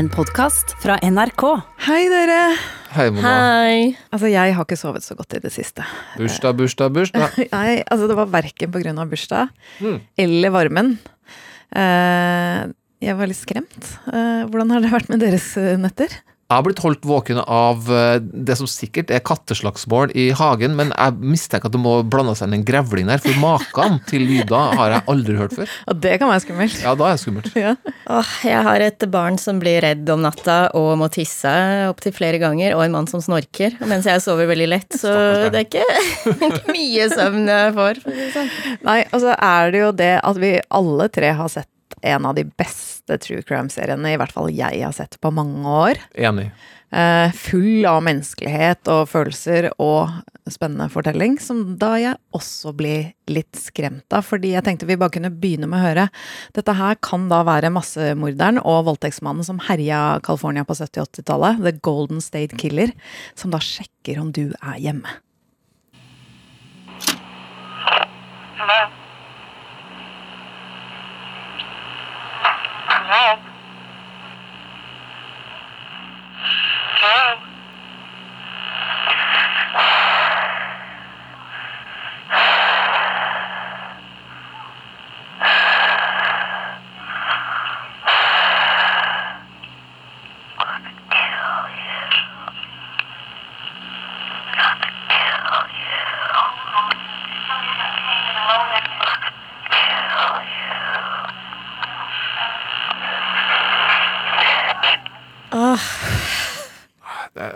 En podkast fra NRK. Hei, dere. Hei, Mona. Hei. Altså, jeg har ikke sovet så godt i det siste. Bursdag, bursdag, bursdag. Nei, altså, det var verken på grunn av bursdag Mm. eller varmen. Eh, jeg var litt skremt. Eh, hvordan har det vært med deres eh, netter? Jeg har blitt holdt våken av eh, det som sikkert er katteslagsmål i hagen, men jeg mistenker at det må blande seg inn en grevling der, for maken til lyder har jeg aldri hørt før. Og det kan være skummelt. Ja, da er det skummelt. Ja. Åh, jeg har et barn som blir redd om natta og må tisse opptil flere ganger, og en mann som snorker mens jeg sover veldig lett, så det er ikke, ikke mye søvn jeg får. sånn. Nei, og så er det jo det at vi alle tre har sett en av de beste true crime-seriene, i hvert fall jeg har sett på mange år. Enig. Eh, full av menneskelighet og følelser og spennende fortelling, som da jeg også blir litt skremt av, fordi jeg tenkte vi bare kunne begynne med å høre. Dette her kan da være massemorderen og voldtektsmannen som herja California på 70-80-tallet, The Golden State Killer, som da sjekker om du er hjemme.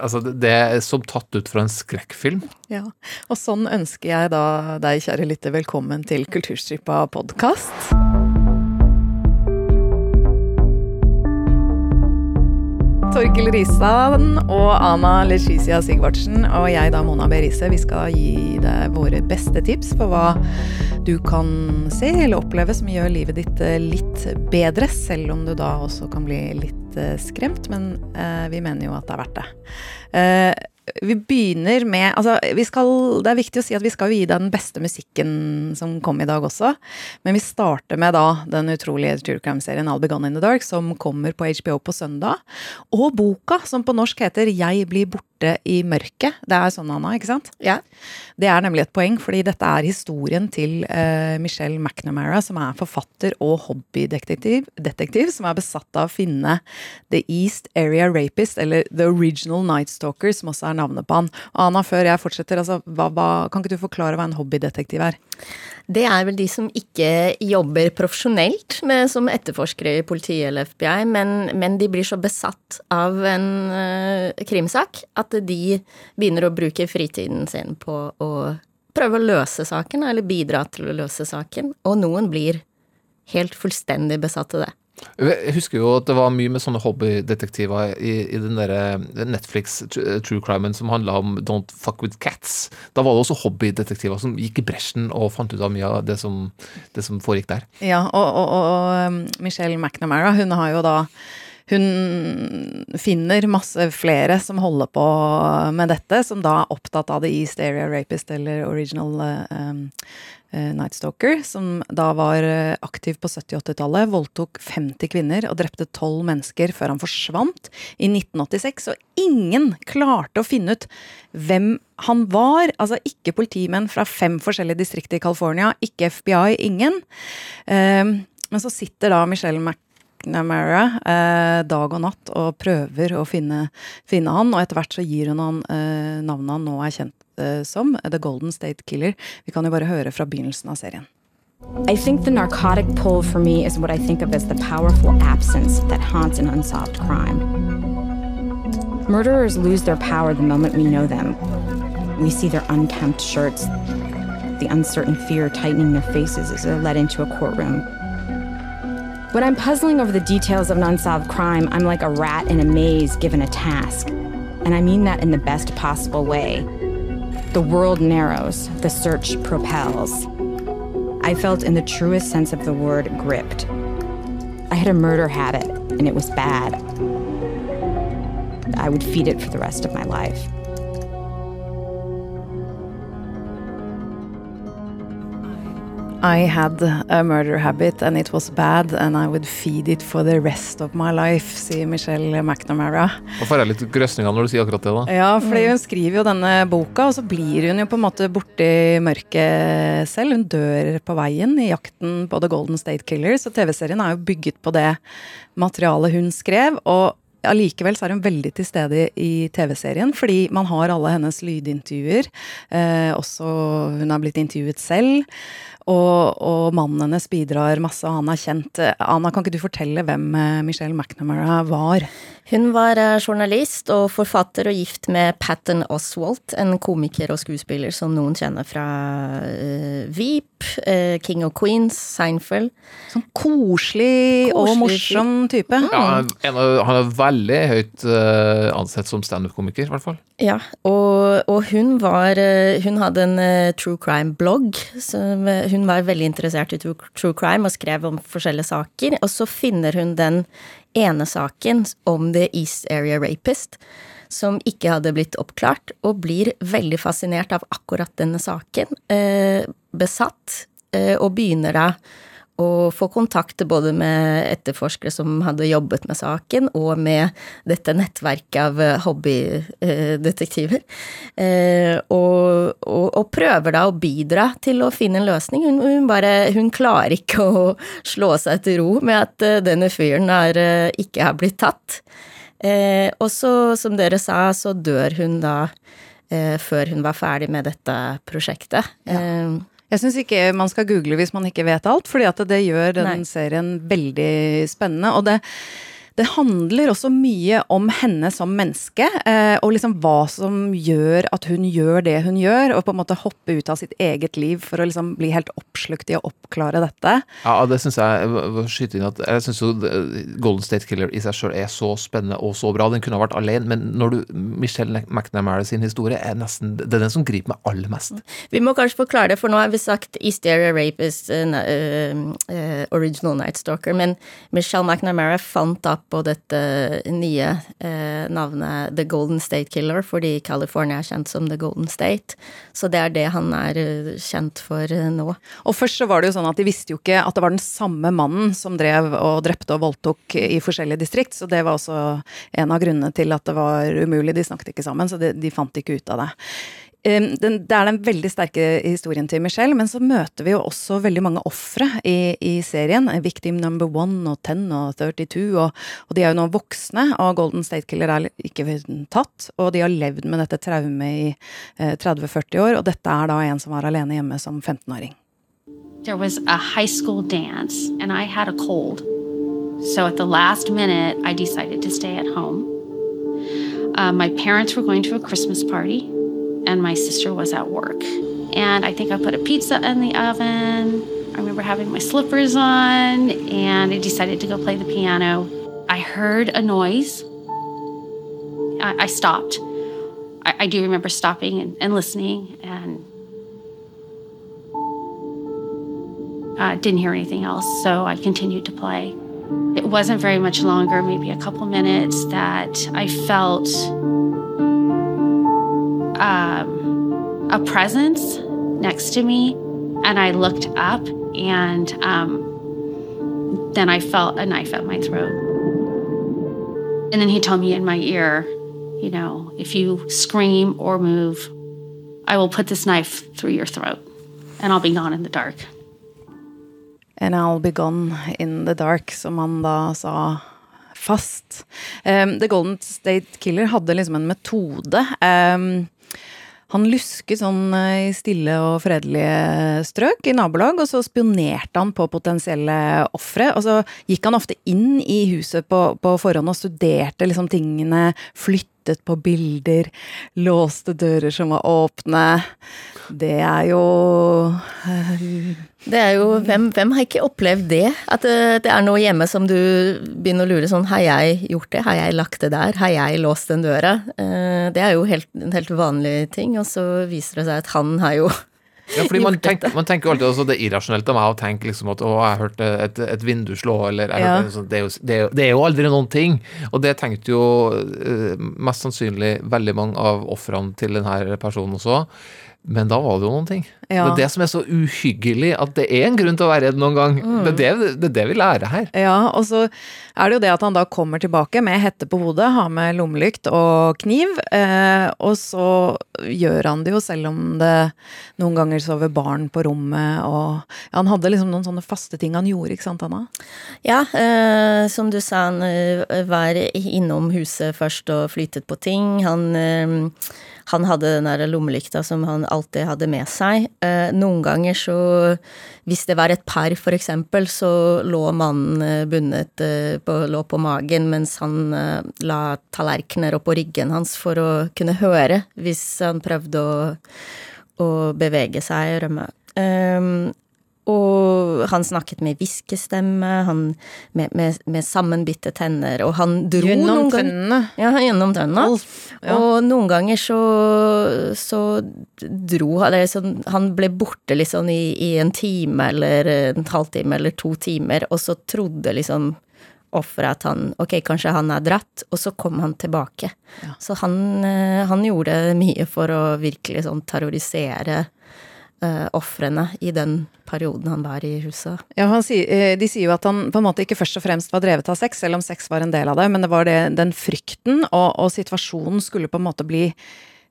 Altså, det, er som tatt ut fra en skrekkfilm. Ja, og sånn ønsker jeg da deg, kjære lytter, velkommen til Kulturstripa podkast. Torkel Risan og Ana Leticia Sigvartsen og jeg da, Mona Berise, vi skal gi deg våre beste tips for hva du kan se eller oppleve som gjør livet ditt eh, litt bedre, selv om du da også kan bli litt eh, skremt, men eh, vi mener jo at det er verdt det. Eh, vi begynner med altså, vi skal, Det er viktig å si at vi skal gi deg den beste musikken som kom i dag også. Men vi starter med da den utrolige true crime-serien All Be Gone in the Dark, som kommer på HBO på søndag. Og boka, som på norsk heter Jeg blir borte i mørket. Det er sånn, Anna, ikke sant? ja. Det er nemlig et poeng, fordi dette er historien til uh, Michelle McNamara, som er forfatter og hobbydetektiv, detektiv, som er besatt av å finne The East Area Rapist, eller The Original Night Stalker, som også er navnet på han. Anna, før jeg fortsetter, altså, hva, hva, kan ikke du forklare hva en hobbydetektiv er? Det er vel de som ikke jobber profesjonelt med, som etterforskere i politiet eller FBI, men, men de blir så besatt av en uh, krimsak at de begynner å bruke fritiden sin på å prøve å løse saken, eller bidra til å løse saken. Og noen blir helt fullstendig besatt av det. Jeg husker jo at det var mye med sånne hobbydetektiver i, i den der Netflix tr- true crimen som handla om Don't fuck with cats. Da var det også hobbydetektiver som gikk i bresjen og fant ut av mye av det som, det som foregikk der. Ja, og, og, og um, Michelle McNamara, hun har jo da hun finner masse flere som holder på med dette, som da er opptatt av The East Area Rapist eller Original eh, um, eh, Night Stalker, som da var eh, aktiv på 70-80-tallet, voldtok 50 kvinner og drepte 12 mennesker før han forsvant i 1986. Og ingen klarte å finne ut hvem han var. Altså ikke politimenn fra fem forskjellige distrikter i California, ikke FBI, ingen. Eh, men så sitter da Michelle McNamara eh, dag og natt og prøver å finne, finne han, og etter hvert så gir hun han eh, navnet han nå er kjent eh, Eh, som, The Golden State Killer. Vi kan jo bare høre fra begynnelsen av serien. I think the narcotic pull for me is what I think of as the powerful absence that haunts an unsolved crime. Murderers lose their power the moment we know them. We see their unkempt shirts, the uncertain fear tightening their faces as they're led into a courtroom. When I'm puzzling over the details of an unsolved crime, I'm like a rat in a maze given a task. And I mean that in the best possible way. The world narrows, the search propels. I felt, in the truest sense of the word, gripped. I had a murder habit, and it was bad. I would feed it for the rest of my life. I had a murder habit and it was bad and I would feed it for the rest of my life, sier Michelle McNamara. Da får jeg litt grøsninger når du sier akkurat det, da. Ja, fordi hun skriver jo denne boka, og så blir hun jo på en måte borti mørket selv. Hun dør på veien i jakten på The Golden State Killers, og TV-serien er jo bygget på det materialet hun skrev. og Allikevel så er hun veldig til stede i TV-serien, fordi man har alle hennes lydintervjuer. Eh, også hun har blitt intervjuet selv. Og, og mannen hennes bidrar masse, og han er kjent. Anna, kan ikke du fortelle hvem eh, Michelle McNamara var? Hun var eh, journalist og forfatter og gift med Patton Oswalt, en komiker og skuespiller som noen kjenner fra uh, Veep, uh, King of Queens, Seinfeld. Sånn koselig, og morsom type. Ja, han er- han er veldig høyt eh, ansett som standup-komiker, i hvert fall. Ja, og, og hun var eh, Hun hadde en eh, true crime-blogg. Hun var veldig interessert i true, crime og skrev om forskjellige saker. Og så finner hun den ene saken om The East Area Rapist som ikke hadde blitt oppklart, og blir veldig fascinert av akkurat denne saken. Besatt, og begynner da å få kontakt både med etterforskere som hadde jobbet med saken, og med dette nettverket av eh, hobbydetektiver. Eh, og, og, og prøver da å bidra til å finne en løsning. Hun, hun bare Hun klarer ikke å slå seg til ro med at eh, denne fyren er, ikke har blitt tatt. Og så, som dere sa, så dør hun da før hun var ferdig med dette prosjektet. Eh, Jeg syns ikke man skal google hvis man ikke vet alt, fordi at det gjør den Nei. serien veldig spennende. Og det, det handler også mye om henne som menneske, eh, og liksom hva som gjør at hun gjør det hun gjør, og på en måte hoppe ut av sitt eget liv for å liksom bli helt oppslukt i å oppklare dette. Ja, det syns jeg skyte inn at Jeg syns jo Golden State Killer i seg sjøl er så spennende og så bra. Den kunne ha vært alene, men når du Michelle McNamara sin historie er nesten Det er den som griper meg aller mest. Vi må kanskje forklare det, for nå har vi sagt East Rapist, uh, uh, Original Night Stalker, men Michelle McNamara fant da på dette nye eh, navnet The Golden State Killer, fordi California er kjent som The Golden State. Så det er det han er uh, kjent for uh, nå. Og først så var det jo sånn at de visste jo ikke at det var den samme mannen som drev og drepte og voldtok i forskjellige distrikt, så det var også en av grunnene til at det var umulig. De snakket ikke sammen, så de, de fant ikke ut av det. Den, det er den veldig sterke historien til Michelle, men så møter vi jo også veldig mange ofre i, i serien. Victim number one og 10 og 32, og, og de er jo nå voksne, og Golden State Killer er ikke tatt. Og de har levd med dette traumet i eh, 30-40 år, og dette er da en som var alene hjemme som 15-åring. There was a high school dance, and I had a cold. I decided to stay at home. Uh, my parents were going to a Christmas party, and my sister was at work. And I think I put a pizza in the oven. I remember having my slippers on, and I decided to go play the piano. I heard a noise. I, I stopped. I, I do remember stopping and, and listening, and uh, didn't hear anything else, so I continued to play. It wasn't very much longer, maybe a couple minutes, that I felt a presence next to me, and I looked up, and um, then I felt a knife at my throat. And then he told me in my ear, you know, if you scream or move, I will put this knife through your throat, and I'll be gone in the dark. And I'll be gone in the dark, som han da sa fast. Um, The Golden State Killer hadde liksom en metode. Um, han lusket sånn eh, i stille og fredelige strøk i nabolag, og så spionerte han på potensielle ofre. Og så gikk han ofte inn i huset på, på forhånd og studerte liksom tingene, flyttet på bilder, låste dører som var åpne. Det er jo eh, Det er jo, hvem, hvem har ikke opplevd det? At det, det er noe hjemme som du begynner å lure sånn Har jeg gjort det? Har jeg lagt det der? Har jeg låst den døra? Eh, Det er jo helt, en helt vanlig ting, og så viser det seg at han har jo Ja, fordi man tenker, man tenker jo alltid også det irrasjonelt av meg å tenke liksom at å, jeg hørte et, et vindu slå, eller jeg Ja. hørte, sånn- det, er jo, det, er jo, det er jo aldri noen ting. Og det tenkte jo eh, mest sannsynlig veldig mange av ofrene til denne personen også. Men da var det jo noen ting. Ja. Det er det som er så uhyggelig, at det er en grunn til å være redd noen gang. Det, er det, det er det vi lærer her. Ja, og så er det jo det at han da kommer tilbake med hette på hodet, har med lommelykt og kniv, eh, og så gjør han det jo selv om det noen ganger sover barn på rommet, og ja, han hadde liksom noen sånne faste ting han gjorde, ikke sant Anna? Ja, eh, som du sa, han eh, var innom huset først og flyttet på ting. Han, eh, han hadde den der lommelykta som han alltid hadde med seg. Eh, noen ganger så, hvis det var et par for eksempel, så lå mannen eh, bundet eh, på, lå på magen mens han la tallerkener oppå ryggen hans for å kunne høre hvis han prøvde å, å bevege seg og rømme. Um, og han snakket med hviskestemme, han med, med, med sammenbitte tenner, og han dro Gjennom noen ganger. Ja, gjennom tennene. Ja. Og noen ganger så, så dro han sånn, Han ble borte liksom i, i en time eller en halvtime eller to timer, og så trodde liksom offeret at han Ok, kanskje han er dratt, og så kom han tilbake. Så han, eh, han gjorde mye for å virkelig sånn terrorisere uh, ofrene i den perioden han var i huset. Ja, han sier, eh, De sier jo at han på en måte ikke først og fremst var drevet av sex, selv om sex var en del av det, men det var det, den frykten, og, og situasjonen skulle på en måte bli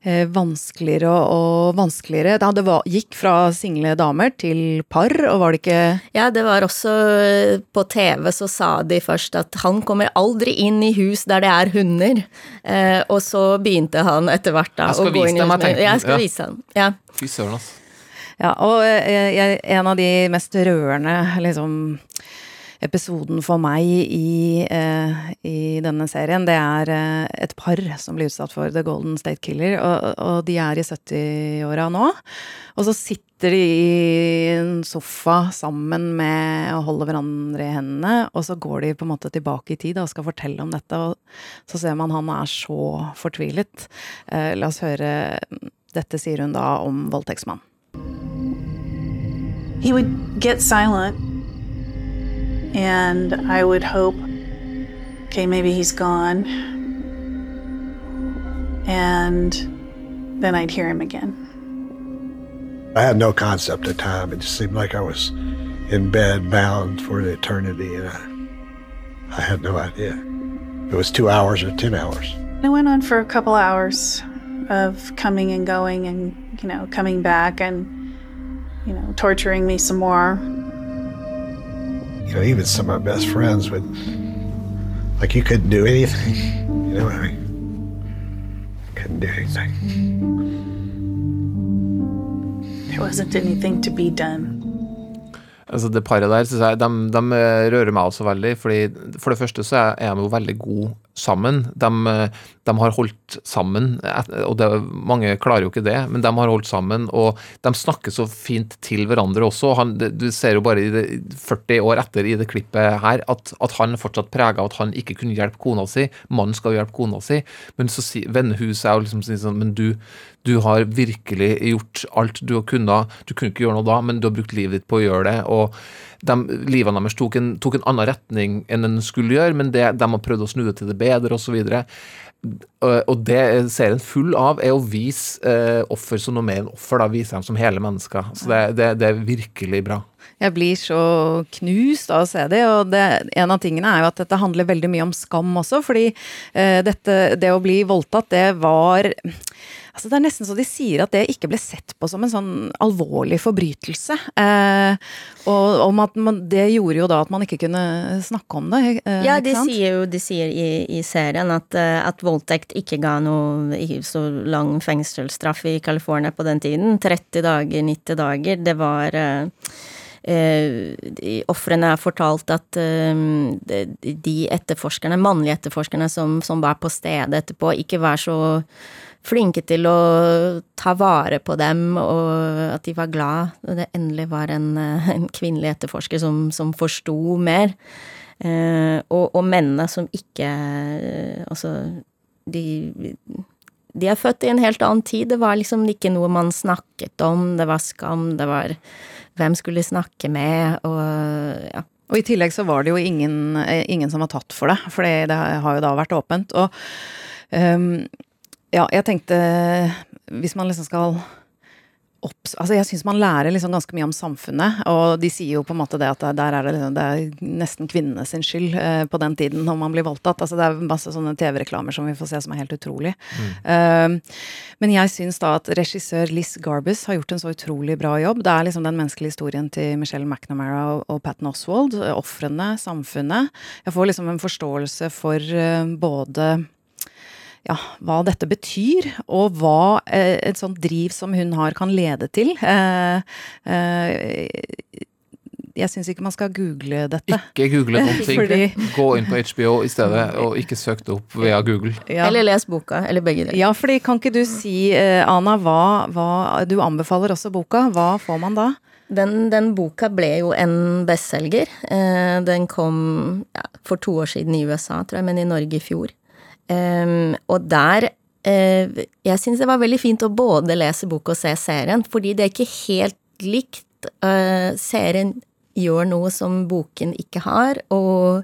eh, vanskeligere og, og vanskeligere. Da det var, gikk fra single damer til par, og var det ikke Ja, det var også eh, På TV så sa de først at han kommer aldri inn i hus der det er hunder. Eh, og så begynte han etter hvert da Jeg skal å gå vise inn i jeg skal vise Ja, jeg skal Ja. vise dem. Ja. Fy søren, altså. Ja, og eh, jeg, en av de mest rørende liksom, episoden for meg i, eh, i denne serien, det er eh, et par som blir utsatt for The Golden State Killer, og, og de er i 70-åra nå. Og så sitter de i en sofa sammen med og holder hverandre i hendene, og så går de på en måte tilbake i tid og skal fortelle om dette, og så ser man han er så fortvilet. Eh, la oss høre Dette sier hun da om voldtektsmann. He would get silent and I would hope, okay, maybe he's gone. And then I'd hear him again. I had no concept of time. It just seemed like I was in bed, bound for an eternity, and I, I had no idea. It was two hours or ten hours. It went on for a couple hours of coming and going and, you know, coming back and, you know, torturing me some more. You know, even some of my best friends would, like, you couldn't do anything. You know what I mean? Couldn't do anything. There wasn't anything to be done. Altså Det paret der synes jeg, de, de rører meg også veldig. fordi For det første så er er de jo veldig gode sammen. De, eh, de har holdt sammen, og det, mange klarer jo ikke det, men de har holdt sammen. Og de snakker så fint til hverandre også. Han, du ser jo bare det, 40 år etter i det klippet her at, at han fortsatt prega av at han ikke kunne hjelpe kona si. Mannen skal jo hjelpe kona si, men så si, vender hun seg og liksom sier sånn Men du, du har virkelig gjort alt du har kunnet. Du kunne ikke gjøre noe da, men du har brukt livet ditt på å gjøre det. og de, Livene deres tok en, tok en annen retning enn en skulle gjøre, men det, de har prøvd å snu det til det bedre osv. Og det serien full av, er å vise eh, offer som noe mer enn offer. da Vise dem som hele mennesker. Så det, det, det er virkelig bra. Jeg blir så knust av å se det, og det, en av tingene er jo at dette handler veldig mye om skam også, fordi eh, dette, det å bli voldtatt, det var Altså Det er nesten så de sier at det ikke ble sett på som en sånn alvorlig forbrytelse. Eh, og om at man, det gjorde jo da at man ikke kunne snakke om det. Eh, Ja, de sier jo de sier i, i serien at, eh, at voldtekt ikke ga noe så lang fengselsstraff i California på den tiden. 30 dager, 90 dager. Det var eh, eh, Ofrene er fortalt at eh, de, de etterforskerne, mannlige etterforskerne som, som var på stedet etterpå, ikke var så flinke til å ta vare på dem, og at de var glad det endelig var en, eh, en kvinnelig etterforsker som, som forsto mer. Eh, og, og mennene som ikke eh, Altså, de De er født i en helt annen tid. Det var liksom ikke noe man snakket om. Det var skam. Det var hvem skulle snakke med, og ja. Og i tillegg så var det jo ingen, eh, ingen som var tatt for det, for det har jo da vært åpent. Og ehm, ja, jeg tenkte Hvis man liksom skal opps... Altså, jeg syns man lærer liksom ganske mye om samfunnet, og de sier jo på en måte det at der er det, liksom, det er nesten kvinnene sin skyld eh, på den tiden når man blir voldtatt. Altså, det er masse sånne TV-reklamer som vi får se som er helt utrolig. Eh, men jeg syns da at regissør Liz Garbus har gjort en så utrolig bra jobb. Det er liksom den menneskelige historien til Michelle McNamara og, og Patton Oswald. Ofrene, samfunnet. Jeg får liksom en forståelse for uh, både ja, hva dette betyr, og hva eh, et sånt driv som hun har, kan lede til. Eh, eh, jeg syns ikke man skal google dette. Ikke google noen ting. Fordi- Gå inn på HBO i stedet, og ikke søk det opp via Google. Ja. Eller les boka, eller begge deler. Ja, fordi kan ikke du si, eh, Ana, hva, hva Du anbefaler også boka. Hva får man da? Den, den boka ble jo en bestselger. Eh, den kom ja, for to år siden i USA, tror jeg, men i Norge i fjor. Em, og der uh, Jeg syns det var veldig fint å både lese bok og se serien, fordi det er ikke helt likt. Uh, serien gjør noe som boken ikke har, og,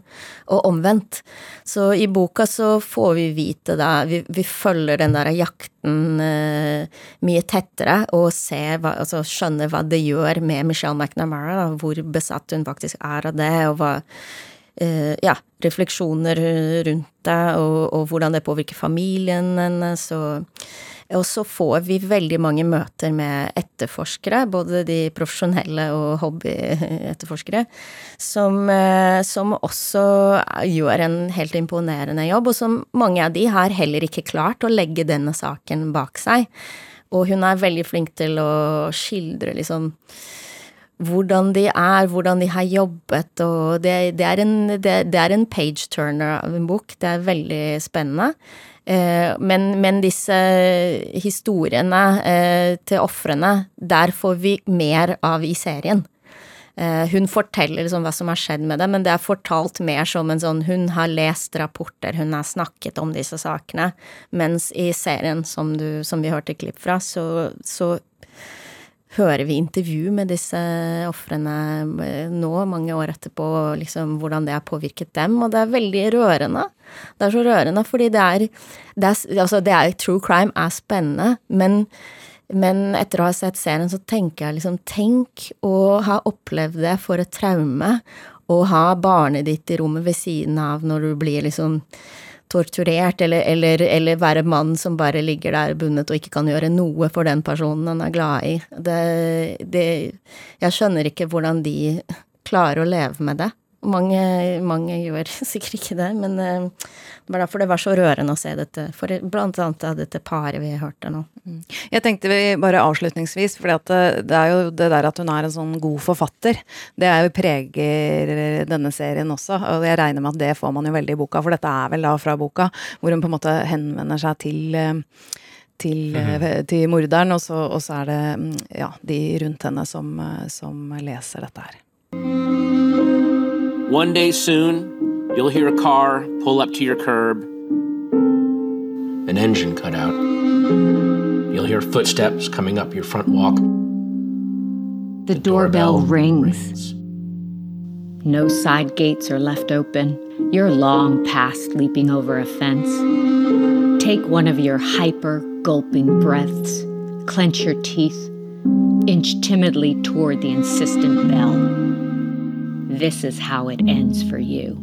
og omvendt. Så i boka så får vi vite det, vi, vi følger den der jakten uh, mye tettere, og hva, altså skjønner hva det gjør med Michelle McNamara, da, hvor besatt hun faktisk er av det, og hva ja, refleksjoner rundt det, og, og hvordan det påvirker familien hennes. Og så får vi veldig mange møter med etterforskere, både de profesjonelle og hobbyetterforskere, som, eh, som også gjør en helt imponerende jobb, og som mange av de har heller ikke klart å legge denne saken bak seg. Og hun er veldig flink til å skildre liksom hvordan de er, hvordan de har jobbet, og det, det, er, en, det, det en page-turner av en bok. Det er veldig spennende. Eh, men, men disse historiene eh, til ofrene, der får vi mer av i serien. Eh, hun forteller liksom hva som har skjedd med det, men det er fortalt mer som en sånn Hun har lest rapporter, hun har snakket om disse sakene. Mens i serien, som, du, som vi hørte klipp fra, så, så hører vi intervju med disse ofrene nå, mange år etterpå, liksom hvordan det har påvirket dem, og det er veldig rørende. Det er så rørende, fordi det er, det er Altså, det er True crime er spennende, men men etter å ha sett serien, så tenker jeg liksom Tenk å ha opplevd det for et traume, og ha barnet ditt i rommet ved siden av når du blir liksom torturert, eller, eller, eller være mann som bare ligger der bundet og ikke kan gjøre noe for den personen han er glad i. Det, det Jeg skjønner ikke hvordan de klarer å leve med det. Mange, mange gjør sikkert ikke det, men eh, det var derfor det var så rørende å se dette, for blant annet av dette paret vi hørte nå. Jeg tenkte vi bare avslutningsvis, for det, det er jo det der at hun er en sånn god forfatter. Det er jo preger denne serien også, og jeg regner med at det får man jo veldig i boka, for dette er vel da fra boka, hvor hun på en måte henvender seg til eh, til, mm. til morderen, og så, og så, er det mm, ja, de rundt henne som, eh, som leser dette her. One day soon, you'll hear a car pull up to your curb, an engine cut out. You'll hear footsteps coming up your front walk. The, the doorbell, doorbell rings. rings. No side gates are left open. You're long past leaping over a fence. Take one of your hyper gulping breaths, clench your teeth, inch timidly toward the insistent bell. This is how it ends for you.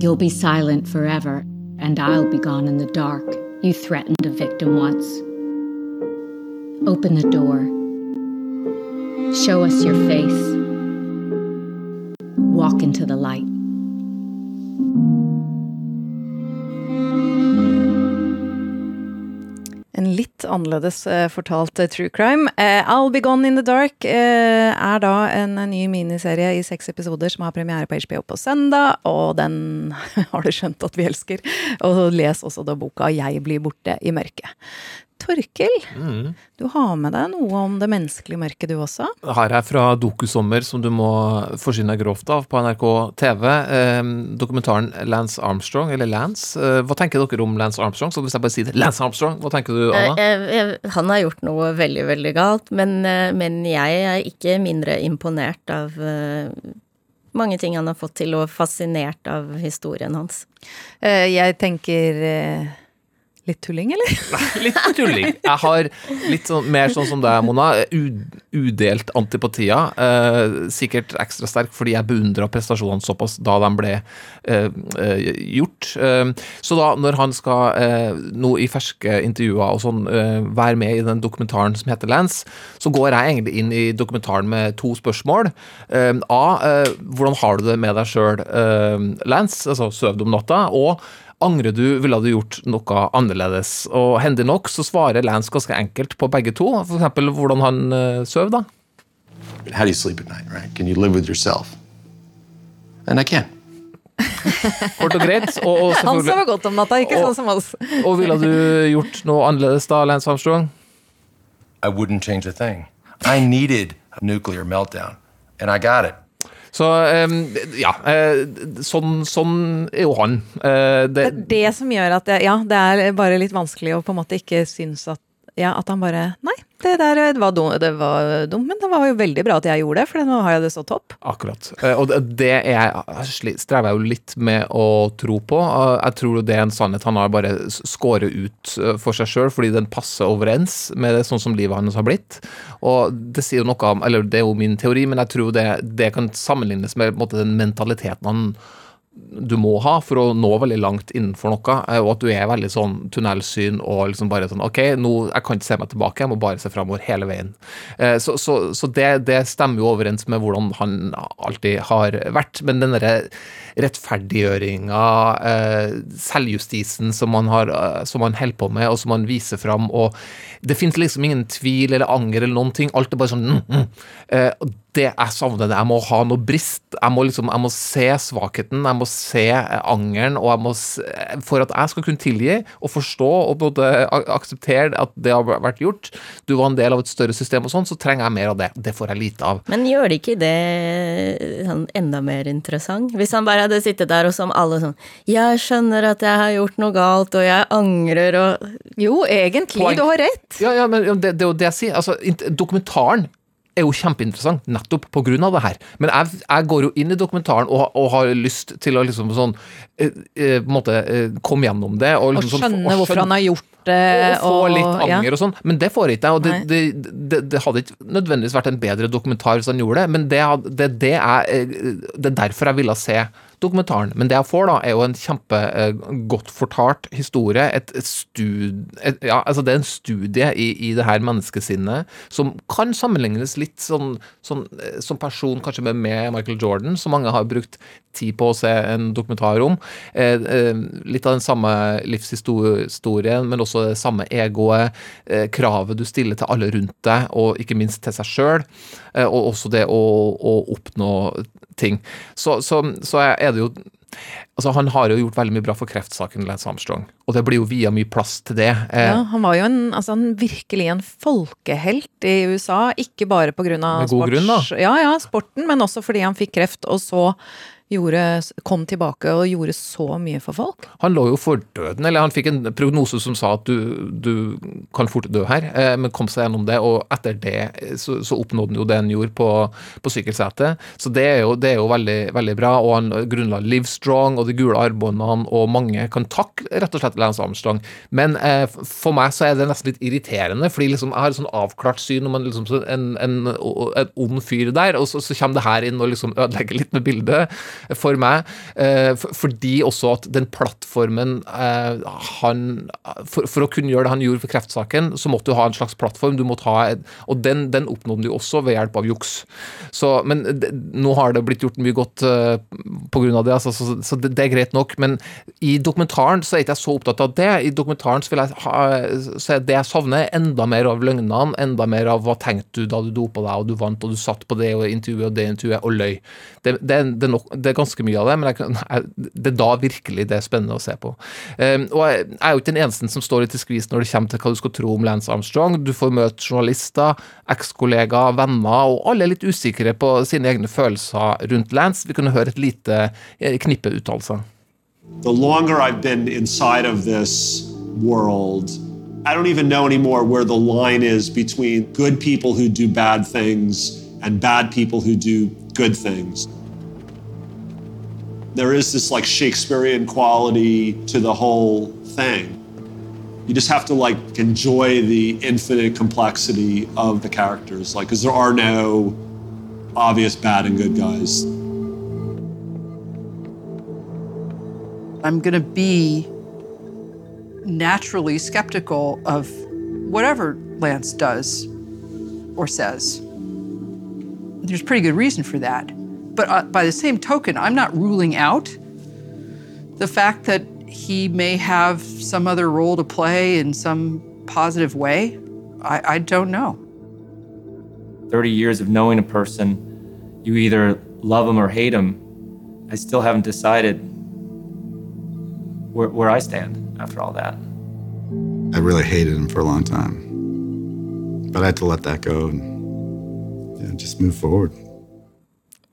You'll be silent forever, and I'll be gone in the dark. You threatened a victim once. Open the door. Show us your face. Walk into the light. Litt annerledes uh, fortalt uh, true crime. Uh, I'll Be Gone in the Dark er da en ny miniserie i seks episoder som har premiere på HBO på søndag, og den har du skjønt at vi elsker. Og les også da boka 'Jeg blir borte i mørket'. Torkil, mm. du har med deg noe om det menneskelige mørket du også? Her er fra Dokusommer, som du må forsyne deg grovt av på NRK TV. Eh, dokumentaren Lance Armstrong, eller Lance. Eh, hva tenker dere om Lance Armstrong? Så hvis jeg bare sier det, Lance Armstrong, hva tenker du, Anna? Eh, han har gjort noe veldig, veldig galt, men, eh, men jeg er ikke mindre imponert av uh, mange ting han har fått til, og fascinert av historien hans. Jeg tenker Litt tulling, eller? Nei, Litt tulling. Jeg har litt sånn, mer sånn som deg, Mona. Udelt antipatier. Eh, sikkert ekstra sterk fordi jeg beundra prestasjonene såpass da de ble eh, eh, gjort. Eh, så da, når han skal eh, nå i ferske intervjuer og sånn eh, være med i den dokumentaren som heter Lance, så går jeg egentlig inn i dokumentaren med to spørsmål. A. hvordan har du det med deg sjøl, Lance? Altså sover du om natta? Og angrer du, ville du gjort noe annerledes? Og hendig nok så svarer Lance ganske enkelt på begge to. F.eks. hvordan han uh, sover, da. How do you sleep at night, right? Can you live with yourself? And I can. Kort og greit. Og, og Han sover godt om natta, ikke og, sånn som oss. og ville du gjort noe annerledes da, Lance Armstrong? I wouldn't change a thing. I needed a nuclear meltdown, and I got it. Så ja, eh, sånn, sånn er jo han. Eh, det er det som gjør at det, Ja, det er bare litt vanskelig å på en måte ikke synes at ja, at han bare Nei, det der var, dumt, det var dumt, men det var jo veldig bra at jeg gjorde det, for nå har jeg det så topp. Akkurat. Eh, og det er, strever jeg jo litt med å tro på. Eh, jeg tror det er en sannhet han har bare skåret ut eh, for seg sjøl, fordi den passer overens med det sånn som livet hans har blitt. Og det sier jo noe om Eller det er jo min teori, men jeg tror det, det kan sammenlignes med måte, den mentaliteten han du må ha for å nå veldig langt innenfor noe, og at du er veldig sånn tunnelsyn og liksom bare sånn OK, nå, jeg kan ikke se meg tilbake, jeg må bare se framover hele veien. Eh, så, så, så det, det, stemmer jo overens med hvordan han alltid har vært. Men den derre rettferdiggjøringa, eh, selvjustisen som han, har, eh, som han holder på med, og som han viser fram, og det finnes liksom ingen tvil eller anger eller noen ting. Alt er bare sånn mm, mm det jeg savner det. Jeg må ha noe brist. Jeg må, liksom, jeg må se svakheten, jeg må se angeren, og jeg må, for at jeg skal kunne tilgi og forstå og både akseptere at det har vært gjort, du var en del av et større system og sånn, så trenger jeg mer av det. Det får jeg lite av. Men gjør det ikke det sånn, enda mer interessant? Hvis han bare hadde sittet der og som alle sånn Jeg skjønner at jeg har gjort noe galt, og jeg angrer og Jo, egentlig, Poeng. du har rett. Ja, ja, men det, det er jo det jeg sier. Altså, dokumentaren er jo kjempeinteressant nettopp av det her. Men jeg, jeg går jo inn i dokumentaren og, og, har lyst til å liksom sånn eh, eh, måte eh, komme gjennom det. Og, liksom, og skjønne sånn, og hvorfor han har gjort det. Og få litt anger ja. og sånn. Men det får jeg ikke. Og det, det, det, det, hadde ikke nødvendigvis vært en bedre dokumentar hvis han gjorde det, men det, det, er, det er derfor jeg ville se dokumentaren. Men det jeg får, da, er jo en kjempegodt eh, fortalt historie. Et, et stud, et, ja, altså det er en studie i, i det her menneskesinnet som kan sammenlignes litt sånn, sånn, eh, som person kanskje med, med, Michael Jordan, som mange har brukt tid på å se en dokumentar om. Eh, eh, litt av den samme livshistorien, men også det samme egoet, eh, kravet du stiller til alle rundt deg, og ikke minst til seg sjøl. Og også det å, å oppnå ting. Så, så, så, er det jo Altså, Han har jo gjort veldig mye bra for kreftsaken, Lance Armstrong, og det blir jo via mye plass til det. Eh, ja, Han var jo en, altså, en, virkelig en folkehelt i USA, ikke bare pga. sports... Ja, ja, sporten, men også fordi han fikk kreft, og så gjorde, kom tilbake og gjorde så mye for folk? Han lå jo for døden, eller han fikk en prognose som sa at du, du kan fort dø her, eh, men kom seg gjennom det. Og etter det så, så oppnådde han jo det han gjorde på, på sykkelsetet. Så det er jo, det er jo veldig, veldig, bra. Og han grunnla Livestrong og de gule armbåndene, og mange kan takke rett og slett Lance Armstrong. Men eh, for meg så er det nesten litt irriterende, fordi liksom, jeg har et sånn avklart syn om en, liksom, en, en, en ond fyr der, og så, så kommer det her inn og liksom ødelegger litt med bildet for meg. Eh, fordi også at den plattformen eh, han for, for, å kunne gjøre det han gjorde for kreftsaken, så måtte du ha en slags plattform. du måtte ha Og den, den oppnådde du også ved hjelp av juks. Så, men nå har det blitt gjort mye godt pga. grunn av det, altså, så, så det, det, er greit nok. Men i dokumentaren så er ikke jeg så opptatt av det. I dokumentaren så, vil jeg ha, så er det jeg savner, enda mer av løgnene, enda mer av hva tenkte du da du dopa deg og du vant og du satt på det og intervjuet og det intervjuet og løy. Det, det, det, nok, det er ganske mye av det, men jeg, det er da virkelig det er spennende å se på. Um, og jeg, jeg, er jo ikke den eneste som står litt i skvis når det kommer til hva du skal tro om Lance Armstrong. Du får møte journalister, ekskollegaer, venner, og alle er litt usikre på sine egne følelser rundt Lance. Vi kunne høre et lite eh, knippe uttalelser. The longer I've been inside of this world, I don't even know anymore where the line is between good people who do bad things and bad people who do good things. There is this like Shakespearean quality to the whole thing. you just have to like enjoy the infinite complexity of the characters, like because there are no obvious bad and good guys. I'm going to be naturally skeptical of whatever Lance does or says. There's pretty good reason for that. But uh, by the same token, I'm not ruling out the fact that he may have some other role to play in some positive way. I, I don't know. 30 years of knowing a person, you either love them or hate them. I still haven't decided where, where I stand after all that. I really hated him for a long time. But I had to let that go and you know, just move forward.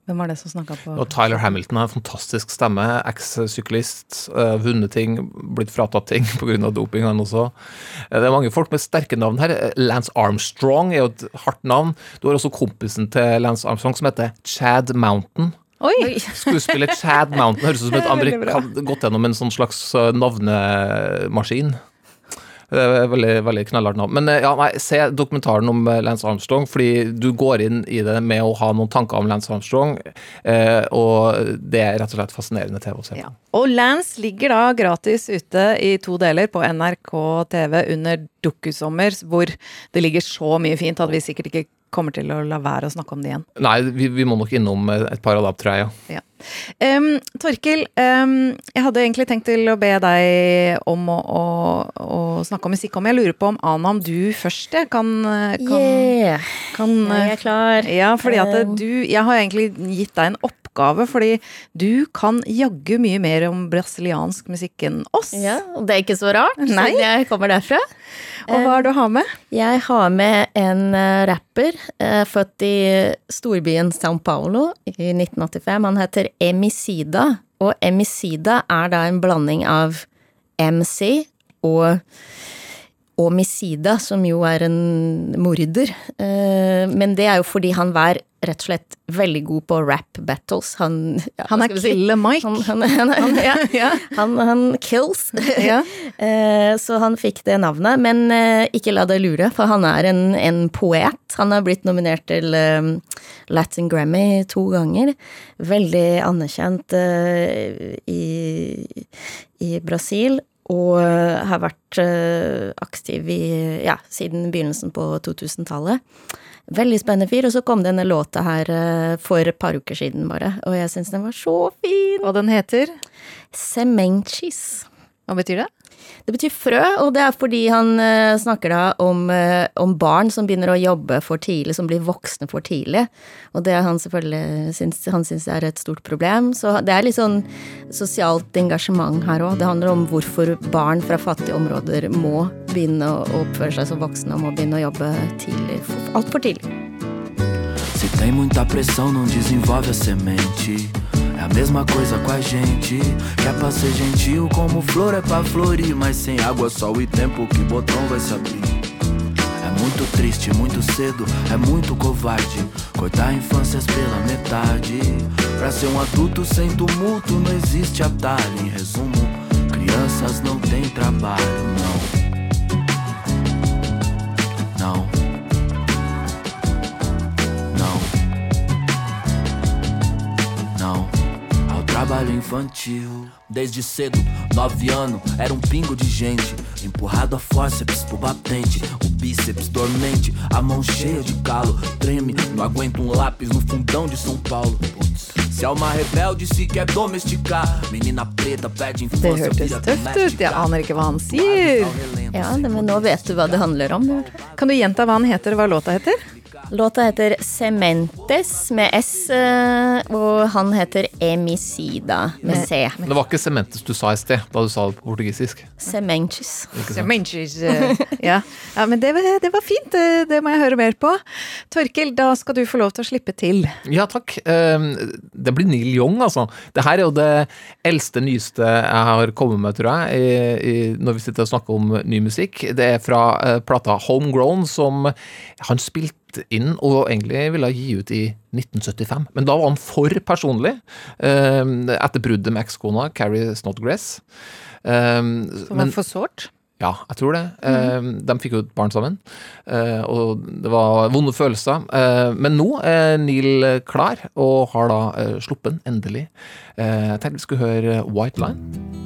Hvem var det som snakka på Og Tyler Hamilton har en fantastisk stemme. Eks-syklist. Uh, vunnet ting, blitt fratatt ting pga. doping, han også. Uh, det er mange folk med sterke navn her. Eh, Lance Armstrong er jo et hardt navn. Du har også kompisen til Lance Armstrong som heter Chad Mountain. Oi! Skuespiller Chad Mountain høres ut som et amerikan gått gjennom en sånn slags navnemaskin. Det er veldig, veldig knallhardt navn. Men ja, nei, se dokumentaren om Lance Armstrong, fordi du går inn i det med å ha noen tanker om Lance Armstrong, eh, og det er rett og slett fascinerende TV å se på. Ja. Og Lance ligger da gratis ute i to deler på NRK TV under Dukkusommer, hvor det ligger så mye fint at vi sikkert ikke kommer til å la være å snakke om det igjen. Nei, vi, vi må nok innom et par av dem, tror jeg. Ja. ja. Um, Torkil, um, jeg hadde egentlig tenkt til å be deg om å, å, å snakke om musikk. Om jeg lurer på om Anam, du først jeg kan, kan, Yeah. kan Jeg er klar. Ja, fordi at du Jeg har egentlig gitt deg en oppgave, fordi du kan jaggu mye mer om brasiliansk musikk enn oss. Ja, og det er ikke så rart, Nei. siden jeg kommer derfra. Og hva er det du har med? Jeg har med en eh, rapper eh, født i storbyen São Paulo i 1985. Han heter Emicida, og Emicida er da en blanding av MC og Omicida, som jo er en morder. Eh, Men det er jo fordi han var rett og slett veldig god på rap battles. Han, ja, Han er Kille si? Mike. Han, han, han, ja, kills. Ja. Eh, Så han fikk det navnet. Men eh, ikke la deg lure, for han er en, en poet. Han har blitt nominert til Latin Grammy to ganger. Veldig anerkjent i, i Brasil. Og eh, har vært eh, aktiv i, ja, siden begynnelsen på 2000-tallet. Veldig spennende fyr. Og så kom denne låta her eh, for et par uker siden, bare. Og jeg syns den var så fin. Og den heter? Semenchis. Hva betyr det? Det betyr frø, og det er fordi han eh, snakker da om, eh, om barn som begynner å jobbe for tidlig, som blir voksne for tidlig. Og det han selvfølgelig syns, han syns er et stort problem. Så det er litt sånn sosialt engasjement her òg. Det handler om hvorfor barn fra fattige områder må begynne å oppføre seg som voksne og må begynne å jobbe tidlig, altfor tidlig. Se tem muita pressão, não desenvolve a semente. É a mesma coisa com a gente. Que é pra ser gentil, como flor é pra florir. Mas sem água, sol e tempo, que botão vai se abrir? É muito triste, muito cedo, é muito covarde. Cortar infâncias pela metade. Pra ser um adulto sem tumulto, não existe atalho. Em resumo, crianças não têm trabalho. Não. Não. Trabalho infantil. Desde cedo, nove anos, era um pingo de gente. Empurrado a fórceps pro batente. O bíceps dormente, a mão cheia de calo. Treme, não aguenta um lápis no fundão de São Paulo. Se é uma rebelde, se quer domesticar. Menina preta perde Det infância, hørtes vira tøft ut. Jeg aner ikke hva han sier. Ja, det- men nå vet du hva det handler om. Kan du gjenta hva han heter, hva låta heter? Låta heter Sementes med S, eh, og han heter Emicida med C. Det var ikke Sementes du sa i sted, da du sa det på portugisisk. Semenches. Semenches, eh, ja. ja, men det, var- det var fint. Det, det må jeg høre mer på. Torkil, da skal du få lov til å slippe til. Ja, takk. Ehm, Det blir Neil Young, altså. Det her er jo det eldste, nyeste jeg har kommet med, tror jeg, i, i, når vi sitter og snakker om ny musikk. Det er fra eh, plata Homegrown, som han spilte inn og egentlig ville gi ut i 1975. Men da var han for personlig, ehm, etter bruddet med ekskona, Carrie Snodgrass. Um, Som var for sårt? Ja, jeg tror det. Eh, de fikk jo et barn sammen, eh, og det var vonde følelser. Eh, men nå er Neil klar, og har da eh, sluppet endelig. Eh, jeg tenkte vi skulle høre White Line.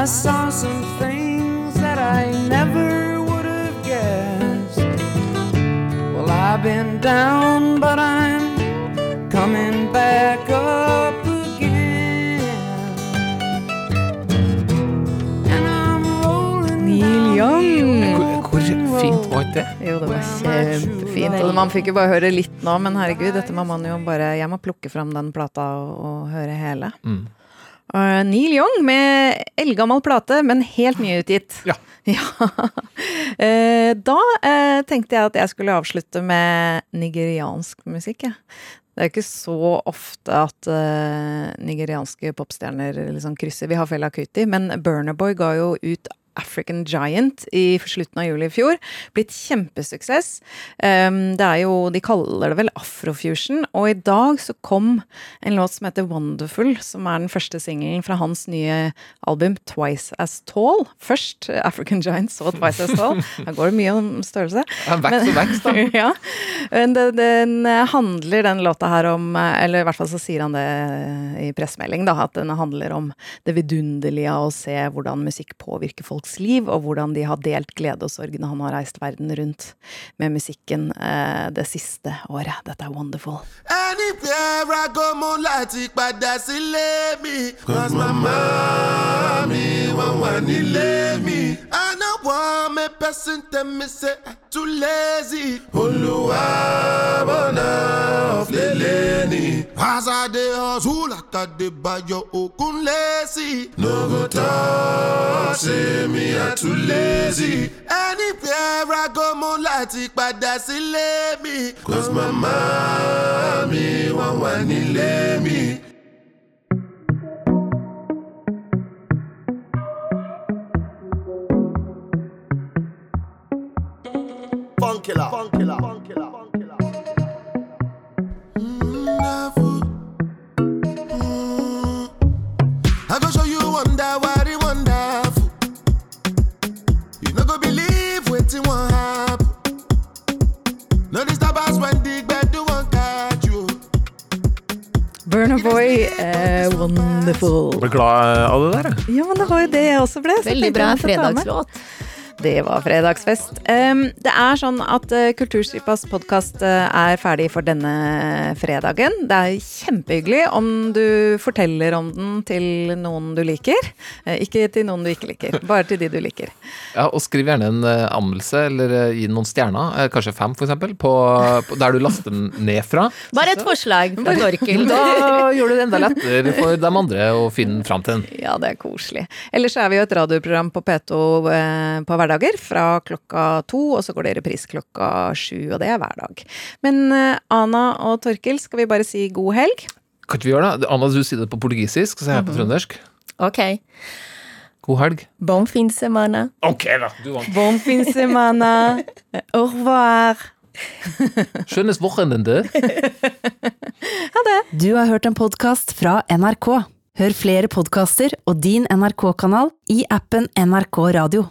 I saw some things that I never would have guessed. Well, I've been down, but I'm coming back up again. And I'm rolling Neil Young. Hvor, hvor fint var ikke det? Jo, det var kjempefint. Og man fikk jo bare høre litt nå, men herregud, dette må man jo bare Jeg må plukke fram den plata og, og høre hele. Mm. Uh, Neil Young med eldgammel plate, men helt nyutgitt. Ja. Eh, da uh, tenkte jeg at jeg skulle avslutte med nigeriansk musikk. jeg. Det er ikke så ofte at nigerianske popstjerner liksom krysser. Vi har Fela Kuti, men Burner Boy ga jo ut African Giant i slutten av juli i fjor. Blitt kjempesuksess. Um, det er jo, De kaller det vel afrofusion, og i dag så kom en låt som heter Wonderful, som er den første singelen fra hans nye album Twice As Tall. Først African Giant, så Twice As Tall. Her går det mye om størrelse. Ja, vekst og vekst, da. ja. Men den, den handler, den låta her, om Eller i hvert fall så sier han det i pressemelding, da, at den handler om det vidunderlige å se hvordan musikk påvirker folks liv, og hvordan de har delt glede og sorg når han har reist verden rundt med musikken eh, det siste året. Dette er wonderful. Anywhere I go, mo láti padà sílé mi. Cause mama mi wọ́n wà nílé mi. I no want me person tell me say I too lazy. Olúwa bọ̀nà ọ̀flẹ̀lẹ̀ ni. As I dey hustle like I dey bayo okun lazy. No go talk say me I too lazy. Anywhere I go, mo láti padà sílé mi. Cause mama mi wọ́n wà nílé mi. Funkilla. Funkilla. Funkilla. I go show you wonder what it wonderful. You no go believe wetin wan happen. No disturb us when the gbedu wan catch you. Burner Boy, eh, wonderful. Ble glad av det der, jeg. Ja, men det var jo det jeg også ble. så Veldig tenkte bra jeg måtte ta med. fredagslåt. Det var fredagsfest. Det er sånn at uh, Kulturstripas podkast uh, er ferdig for denne fredagen. Det er kjempehyggelig om du forteller om den til noen du liker. Uh, ikke til noen du ikke liker, bare til de du liker. Ja, og skriv gjerne en anmeldelse, eller gi noen stjerner, kanskje fem for eksempel, på, på der du laster den ned fra. Bare et forslag fra Torkel. Da gjør du det enda lettere for de andre å finne fram til den. Ja, det er koselig. Ellers er vi jo et radioprogram på P2 på på hverdager fra klokka to, og så går det i repris klokka sju, og det er hver dag. Men eh, Ana og Torkel, skal vi bare si god helg? Kan ikke vi gjøre det? Anna, du sier det på portugisisk, så sier jeg på Mhm. trøndersk. Ok. God helg. Bon fin semana. Ok, da. Du vant. Bon fin semana. Au revoir. Skjønnes Wochenende. Du har hørt en podkast fra NRK. Hør flere podkaster og din NRK-kanal i appen NRK Radio.